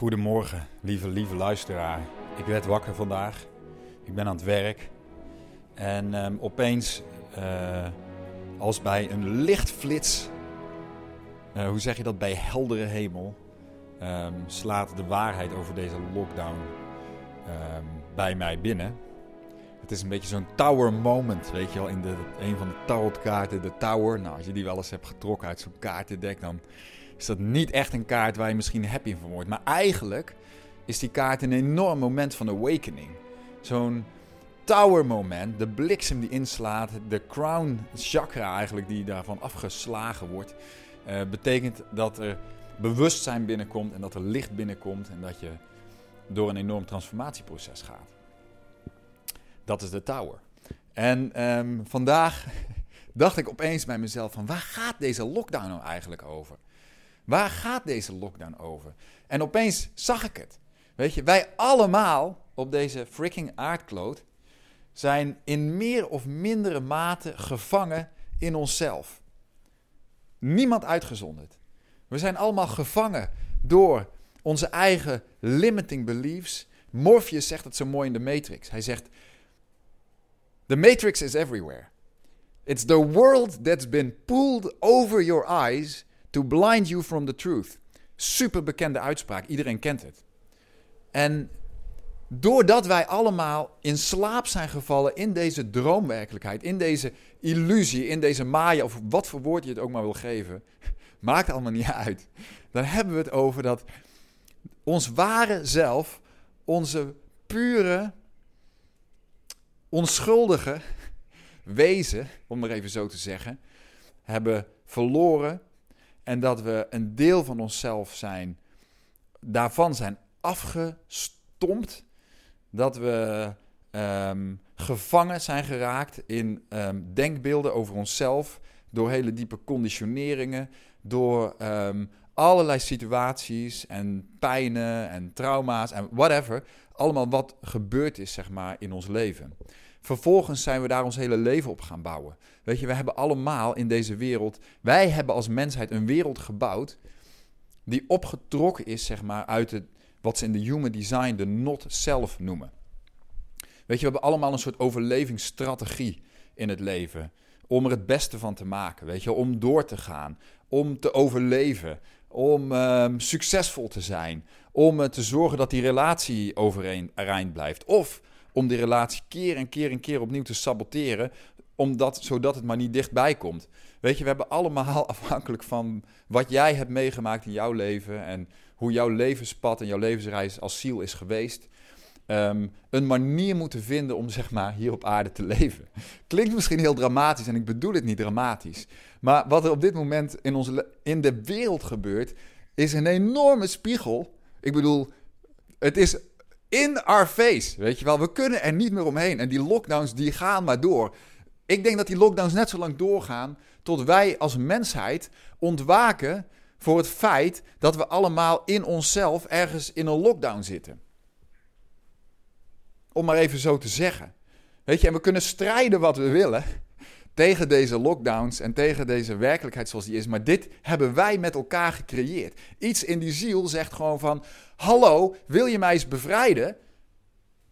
Goedemorgen, lieve, lieve luisteraar. Ik werd wakker vandaag. Ik ben aan het werk. En ehm, opeens, eh, als bij een lichtflits, uh, hoe zeg je dat, bij heldere hemel, ehm, slaat de waarheid over deze lockdown ehm, bij mij binnen. Het is een beetje zo'n tower moment, weet je wel, in de, een van de tarotkaarten, de tower. Nou, als je die wel eens hebt getrokken uit zo'n kaartendek, dan is dat niet echt een kaart waar je misschien happy van wordt. Maar eigenlijk is die kaart een enorm moment van awakening. Zo'n tower moment, de bliksem die inslaat, de crown chakra eigenlijk die daarvan afgeslagen wordt, uh, betekent dat er bewustzijn binnenkomt en dat er licht binnenkomt en dat je door een enorm transformatieproces gaat. Dat is de tower. En um, vandaag dacht ik opeens bij mezelf van waar gaat deze lockdown nou eigenlijk over? Waar gaat deze lockdown over? En opeens zag ik het. Weet je, wij allemaal op deze freaking aardkloot zijn in meer of mindere mate gevangen in onszelf. Niemand uitgezonderd. We zijn allemaal gevangen door onze eigen limiting beliefs. Morpheus zegt het zo mooi in de Matrix. Hij zegt: The Matrix is everywhere. It's the world that's been pulled over your eyes To blind you from the truth. Super bekende uitspraak, iedereen kent het. En doordat wij allemaal in slaap zijn gevallen in deze droomwerkelijkheid, in deze illusie, in deze maya, of wat voor woord je het ook maar wil geven, maakt allemaal niet uit. Dan hebben we het over dat ons ware zelf, onze pure, onschuldige wezen, om maar even zo te zeggen, hebben verloren en dat we een deel van onszelf zijn, daarvan zijn afgestompt. Dat we ehm, gevangen zijn geraakt in um, denkbeelden over onszelf. Door hele diepe conditioneringen. Door um, allerlei situaties en pijnen en trauma's en whatever. Allemaal wat gebeurd is, zeg maar, in ons leven. Vervolgens zijn we daar ons hele leven op gaan bouwen. Weet je, we hebben allemaal in deze wereld, wij hebben als mensheid een wereld gebouwd die opgetrokken is, zeg maar, uit het, wat ze in de human design de not-self noemen. Weet je, we hebben allemaal een soort overlevingsstrategie in het leven. Om er het beste van te maken, weet je, om door te gaan, om te overleven, om um, succesvol te zijn, om uh, te zorgen dat die relatie overeind blijft. Of om die relatie keer en keer en keer opnieuw te saboteren, omdat, zodat het maar niet dichtbij komt. Weet je, we hebben allemaal afhankelijk van wat jij hebt meegemaakt in jouw leven en hoe jouw levenspad en jouw levensreis als ziel is geweest. Ehm, een manier moeten vinden om zeg maar hier op aarde te leven. Klinkt misschien heel dramatisch en ik bedoel het niet dramatisch. Maar wat er op dit moment in, onze, in de wereld gebeurt, is een enorme spiegel. Ik bedoel, het is in our face, weet je wel. We kunnen er niet meer omheen. En die lockdowns die gaan maar door. Ik denk dat die lockdowns net zo lang doorgaan tot wij als mensheid ontwaken voor het feit dat we allemaal in onszelf ergens in een lockdown zitten. Om maar even zo te zeggen. Weet je, en we kunnen strijden wat we willen tegen deze lockdowns en tegen deze werkelijkheid zoals die is. Maar dit hebben wij met elkaar gecreëerd. Iets in die ziel zegt gewoon van, hallo, wil je mij eens bevrijden?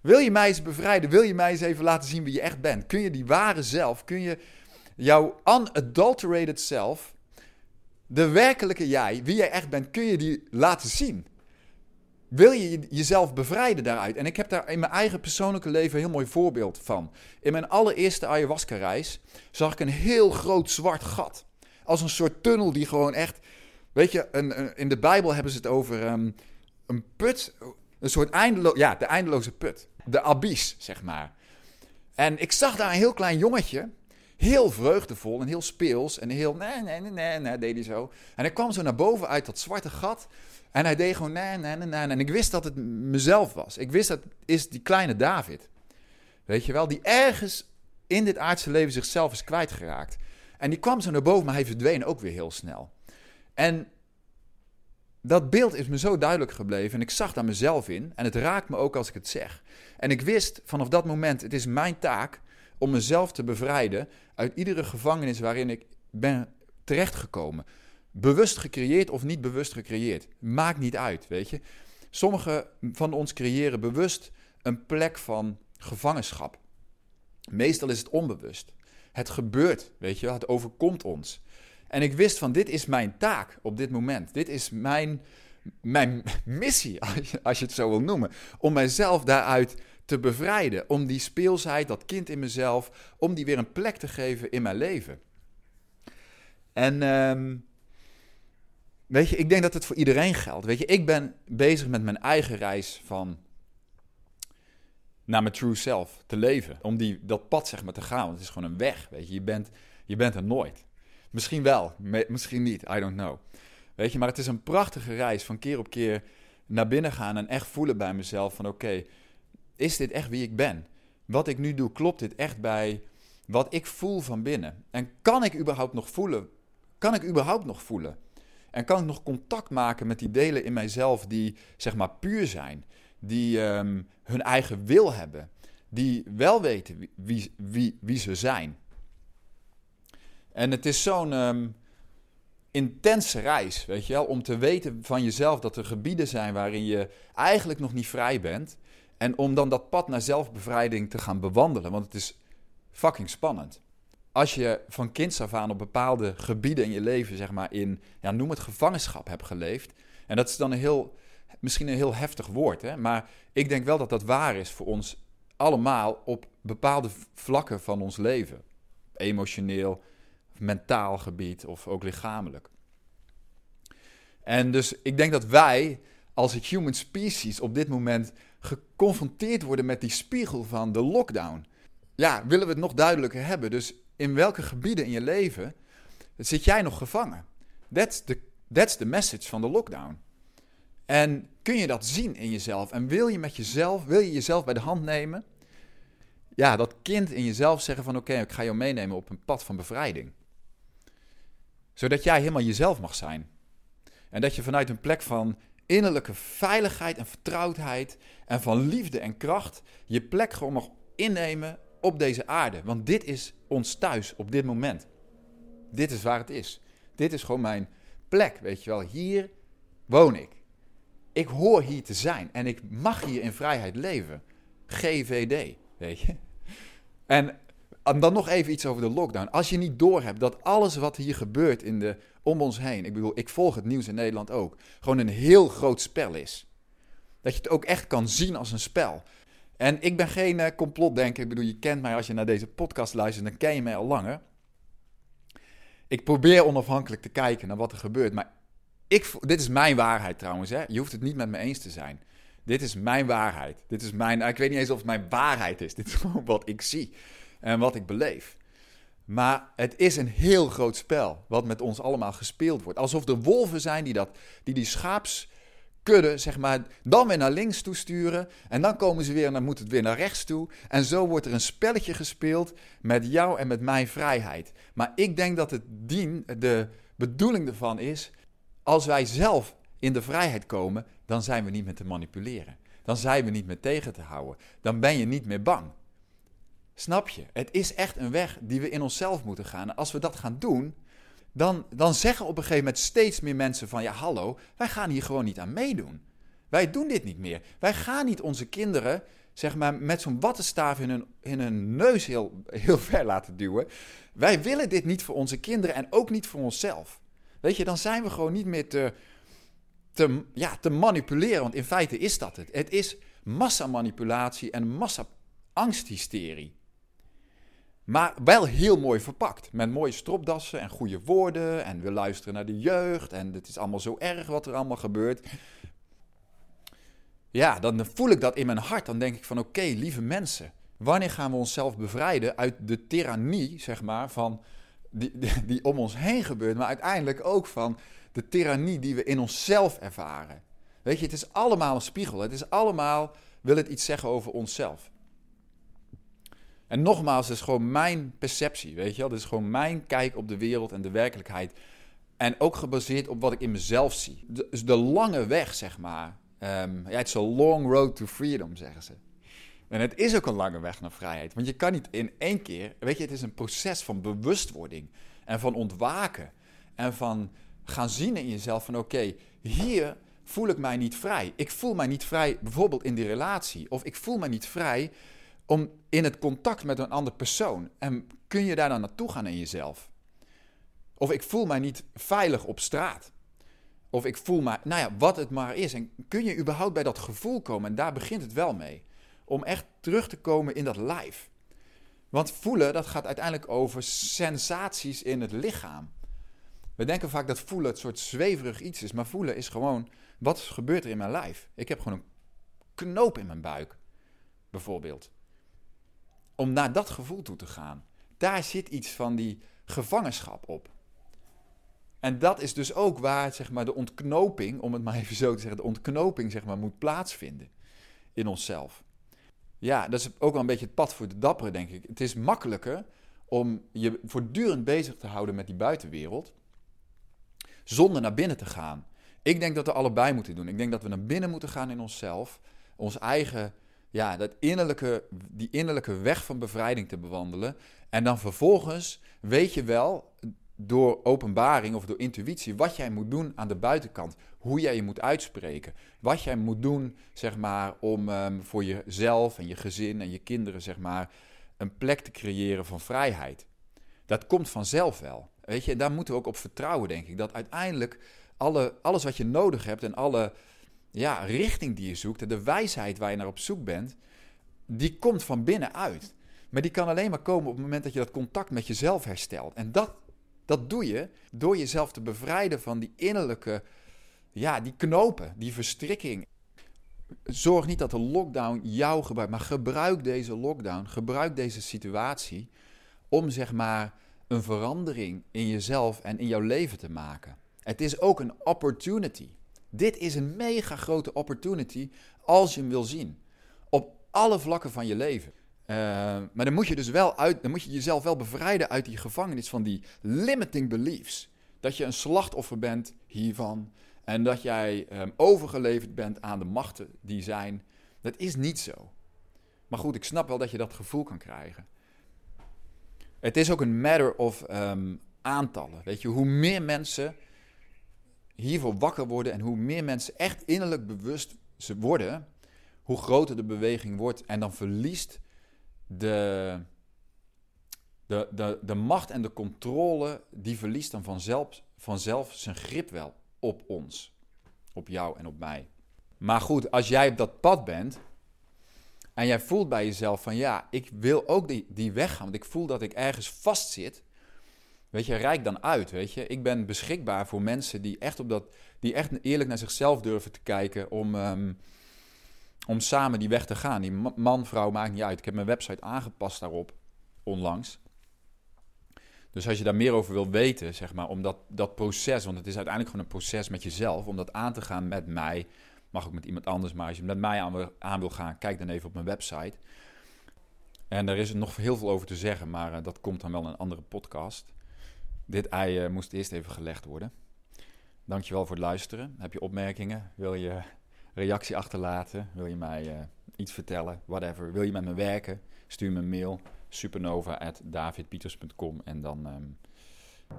Wil je mij eens bevrijden? Wil je mij eens even laten zien wie je echt bent? Kun je die ware zelf, kun je jouw unadulterated self, de werkelijke jij, wie jij echt bent, kun je die laten zien? Wil je jezelf bevrijden daaruit? En ik heb daar in mijn eigen persoonlijke leven een heel mooi voorbeeld van. In mijn allereerste ayahuasca-reis zag ik een heel groot zwart gat. Als een soort tunnel die gewoon echt. Weet je, een, in de Bijbel hebben ze het over um, een put. Een soort eindeloos. Ja, de eindeloze put. De abyss, zeg maar. En ik zag daar een heel klein jongetje. Heel vreugdevol en heel speels. En heel. Nee, nee, nee, nee, nee, deed hij zo. En hij kwam zo naar boven uit dat zwarte gat. En hij deed gewoon nee, nee, nee, nee. En ik wist dat het mezelf was. Ik wist dat is die kleine David. Weet je wel, die ergens in dit aardse leven zichzelf is kwijtgeraakt. En die kwam zo naar boven, maar hij verdween ook weer heel snel. En dat beeld is me zo duidelijk gebleven en ik zag daar mezelf in. En het raakt me ook als ik het zeg. En ik wist vanaf dat moment, het is mijn taak om mezelf te bevrijden uit iedere gevangenis waarin ik ben terechtgekomen. Bewust gecreëerd of niet bewust gecreëerd. Maakt niet uit, weet je. Sommigen van ons creëren bewust een plek van gevangenschap. Meestal is het onbewust. Het gebeurt, weet je het overkomt ons. En ik wist van dit is mijn taak op dit moment. Dit is mijn, mijn missie, als je, als je het zo wil noemen. Om mijzelf daaruit te bevrijden. Om die speelsheid, dat kind in mezelf, om die weer een plek te geven in mijn leven. En ehm, weet je, ik denk dat het voor iedereen geldt. Weet je, ik ben bezig met mijn eigen reis van naar mijn true self te leven. Om die, dat pad zeg maar te gaan. Want het is gewoon een weg, weet je. Je bent, je bent er nooit. Misschien wel, misschien niet, I don't know. Weet je, maar het is een prachtige reis van keer op keer naar binnen gaan en echt voelen bij mezelf van oké, is dit echt wie ik ben? Wat ik nu doe, klopt dit echt bij wat ik voel van binnen? En kan ik überhaupt nog voelen? Kan ik überhaupt nog voelen? En kan ik nog contact maken met die delen in mijzelf die zeg maar puur zijn? die um, hun eigen wil hebben, die wel weten wie, wie, wie, ze zijn. En het is zo'n um, intense reis, weet je wel, om te weten van jezelf dat er gebieden zijn waarin je eigenlijk nog niet vrij bent. En om dan dat pad naar zelfbevrijding te gaan bewandelen, want het is fucking spannend. Als je van kinds af aan op bepaalde gebieden in je leven, zeg maar, in, ja, noem het gevangenschap hebt geleefd. En dat is dan een heel misschien een heel heftig woord, hè? maar ik denk wel dat dat waar is voor ons allemaal op bepaalde vlakken van ons leven. Emotioneel, mentaal gebied of ook lichamelijk. En dus ik denk dat wij als human species op dit moment geconfronteerd worden met die spiegel van de lockdown. Ja, willen we het nog duidelijker hebben? Dus in welke gebieden in je leven zit jij nog gevangen? That's the, that's the message van de lockdown. En kun je dat zien in jezelf? En wil je met jezelf, wil je jezelf bij de hand nemen? Ja, dat kind in jezelf zeggen van oké, ik ga jou meenemen op een pad van bevrijding. Zodat jij helemaal jezelf mag zijn. En dat je vanuit een plek van innerlijke veiligheid en vertrouwdheid en van liefde en kracht je plek gewoon mag innemen op deze aarde. Want dit is ons thuis op dit moment. Dit is waar het is. Dit is gewoon mijn plek, weet je wel. Hier woon ik ik hoor hier te zijn en ik mag hier in vrijheid leven. GVD, weet je. En dan nog even iets over de lockdown. Als je niet doorhebt dat alles wat hier gebeurt in de, om ons heen, ik bedoel, ik volg het nieuws in Nederland ook, gewoon een heel groot spel is. Dat je het ook echt kan zien als een spel. En ik ben geen uh, complotdenker. Ik bedoel, je kent mij als je naar deze podcast luistert, dan ken je mij al langer. Ik probeer onafhankelijk te kijken naar wat er gebeurt. Maar ik, dit is mijn waarheid trouwens. Hè? Je hoeft het niet met me eens te zijn. Dit is mijn waarheid. Dit is mijn, ik weet niet eens of het mijn waarheid is. Dit is gewoon wat ik zie en wat ik beleef. Maar het is een heel groot spel wat met ons allemaal gespeeld wordt. Alsof er wolven zijn die dat, die, die schaapskudde, zeg maar, dan weer naar links toe sturen. En dan komen ze weer en dan moet het weer naar rechts toe. En zo wordt er een spelletje gespeeld met jou en met mijn vrijheid. Maar ik denk dat het dien, de bedoeling ervan is als wij zelf in de vrijheid komen, dan zijn we niet meer te manipuleren. Dan zijn we niet meer tegen te houden. Dan ben je niet meer bang. Snap je? Het is echt een weg die we in onszelf moeten gaan. En als we dat gaan doen, dan, dan zeggen op een gegeven moment steeds meer mensen van... ja, hallo, wij gaan hier gewoon niet aan meedoen. Wij doen dit niet meer. Wij gaan niet onze kinderen, zeg maar, met zo'n wattenstaaf in hun, in hun neus heel, heel ver laten duwen. Wij willen dit niet voor onze kinderen en ook niet voor onszelf. Weet je, dan zijn we gewoon niet meer te, te, ja, te manipuleren. Want in feite is dat het. Het is massamanipulatie en massa-angsthysterie. Maar wel heel mooi verpakt. Met mooie stropdassen en goede woorden. En we luisteren naar de jeugd. En het is allemaal zo erg wat er allemaal gebeurt. Ja, dan voel ik dat in mijn hart. Dan denk ik van oké, lieve mensen. Wanneer gaan we onszelf bevrijden uit de tirannie, zeg maar, van die, die, om ons heen gebeurt, maar uiteindelijk ook van de tirannie die we in onszelf ervaren. Weet je, het is allemaal een spiegel. Het is allemaal, wil het iets zeggen over onszelf. En nogmaals, het is gewoon mijn perceptie, weet je wel. Het is gewoon mijn kijk op de wereld en de werkelijkheid. En ook gebaseerd op wat ik in mezelf zie. Dus de lange weg, zeg maar. Um, ja, it's a long road to freedom, zeggen ze. En het is ook een lange weg naar vrijheid. Want je kan niet in één keer. Weet je, het is een proces van bewustwording. En van ontwaken. En van gaan zien in jezelf van oké, hier voel ik mij niet vrij. Ik voel mij niet vrij bijvoorbeeld in die relatie. Of ik voel mij niet vrij om in het contact met een andere persoon. En kun je daar dan naartoe gaan in jezelf? Of ik voel mij niet veilig op straat. Of ik voel mij, nou ja, wat het maar is. En kun je überhaupt bij dat gevoel komen? En daar begint het wel mee. Om echt terug te komen in dat lijf. Want voelen, dat gaat uiteindelijk over sensaties in het lichaam. We denken vaak dat voelen het soort zweverig iets is. Maar voelen is gewoon, wat gebeurt er in mijn lijf? Ik heb gewoon een knoop in mijn buik, bijvoorbeeld. Om naar dat gevoel toe te gaan. Daar zit iets van die gevangenschap op. En dat is dus ook waar zeg maar, de ontknoping, om het maar even zo te zeggen, de ontknoping zeg maar, moet plaatsvinden in onszelf. Ja, dat is ook wel een beetje het pad voor de dapperen, denk ik. Het is makkelijker om je voortdurend bezig te houden met die buitenwereld, zonder naar binnen te gaan. Ik denk dat we allebei moeten doen. Ik denk dat we naar binnen moeten gaan in onszelf, ons eigen, ja, dat innerlijke, die innerlijke weg van bevrijding te bewandelen. En dan vervolgens weet je wel, door openbaring of door intuïtie wat jij moet doen aan de buitenkant. Hoe jij je moet uitspreken. Wat jij moet doen, zeg maar, om um, voor jezelf en je gezin en je kinderen, zeg maar, een plek te creëren van vrijheid. Dat komt vanzelf wel. Weet je, daar moeten we ook op vertrouwen, denk ik. Dat uiteindelijk alle, alles wat je nodig hebt en alle ja, richting die je zoekt de wijsheid waar je naar op zoek bent, die komt van binnenuit. Maar die kan alleen maar komen op het moment dat je dat contact met jezelf herstelt. En dat dat doe je door jezelf te bevrijden van die innerlijke, ja, die knopen, die verstrikking. Zorg niet dat de lockdown jou gebruikt, maar gebruik deze lockdown, gebruik deze situatie om zeg maar een verandering in jezelf en in jouw leven te maken. Het is ook een opportunity. Dit is een mega grote opportunity als je hem wil zien. Op alle vlakken van je leven. Uh, maar dan moet je dus wel uit, dan moet je jezelf wel bevrijden uit die gevangenis van die limiting beliefs. Dat je een slachtoffer bent hiervan en dat jij um, overgeleverd bent aan de machten die zijn. Dat is niet zo. Maar goed, ik snap wel dat je dat gevoel kan krijgen. Het is ook een matter of um, aantallen. Weet je, hoe meer mensen hiervoor wakker worden en hoe meer mensen echt innerlijk bewust ze worden, hoe groter de beweging wordt. En dan verliest de, de, de, de macht en de controle, die verliest dan vanzelf, vanzelf zijn grip wel op ons. Op jou en op mij. Maar goed, als jij op dat pad bent en jij voelt bij jezelf van ja, ik wil ook die, die weg gaan, want ik voel dat ik ergens vastzit. Weet je, rijk dan uit, weet je. Ik ben beschikbaar voor mensen die echt, op dat, die echt eerlijk naar zichzelf durven te kijken om... Ehm, om samen die weg te gaan. Die man, vrouw, maakt niet uit. Ik heb mijn website aangepast daarop onlangs. Dus als je daar meer over wil weten, zeg maar, om dat, dat proces, want het is uiteindelijk gewoon een proces met jezelf, om dat aan te gaan met mij, mag ook met iemand anders, maar als je met mij aan wil, aan wil gaan, kijk dan even op mijn website. En daar is nog heel veel over te zeggen, maar uh, dat komt dan wel in een andere podcast. Dit ei uh, moest eerst even gelegd worden. Dankjewel voor het luisteren. Heb je opmerkingen? Wil je reactie achterlaten. Wil je mij uh, iets vertellen, whatever. Wil je met me werken, stuur me een mail. supernova.davidpieters.com en dan um,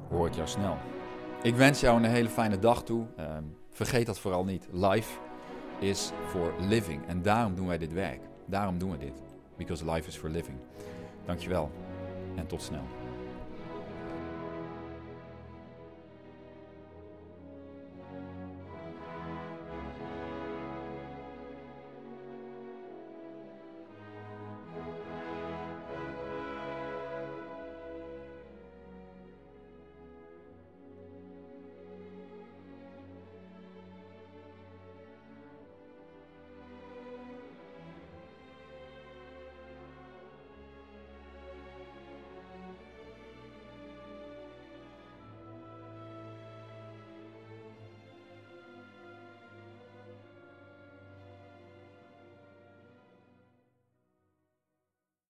hoor ik jou snel. Ik wens jou een hele fijne dag toe. Um, vergeet dat vooral niet. Life is for living. En daarom doen wij dit werk. Daarom doen we dit. Because life is for living. Dankjewel en tot snel.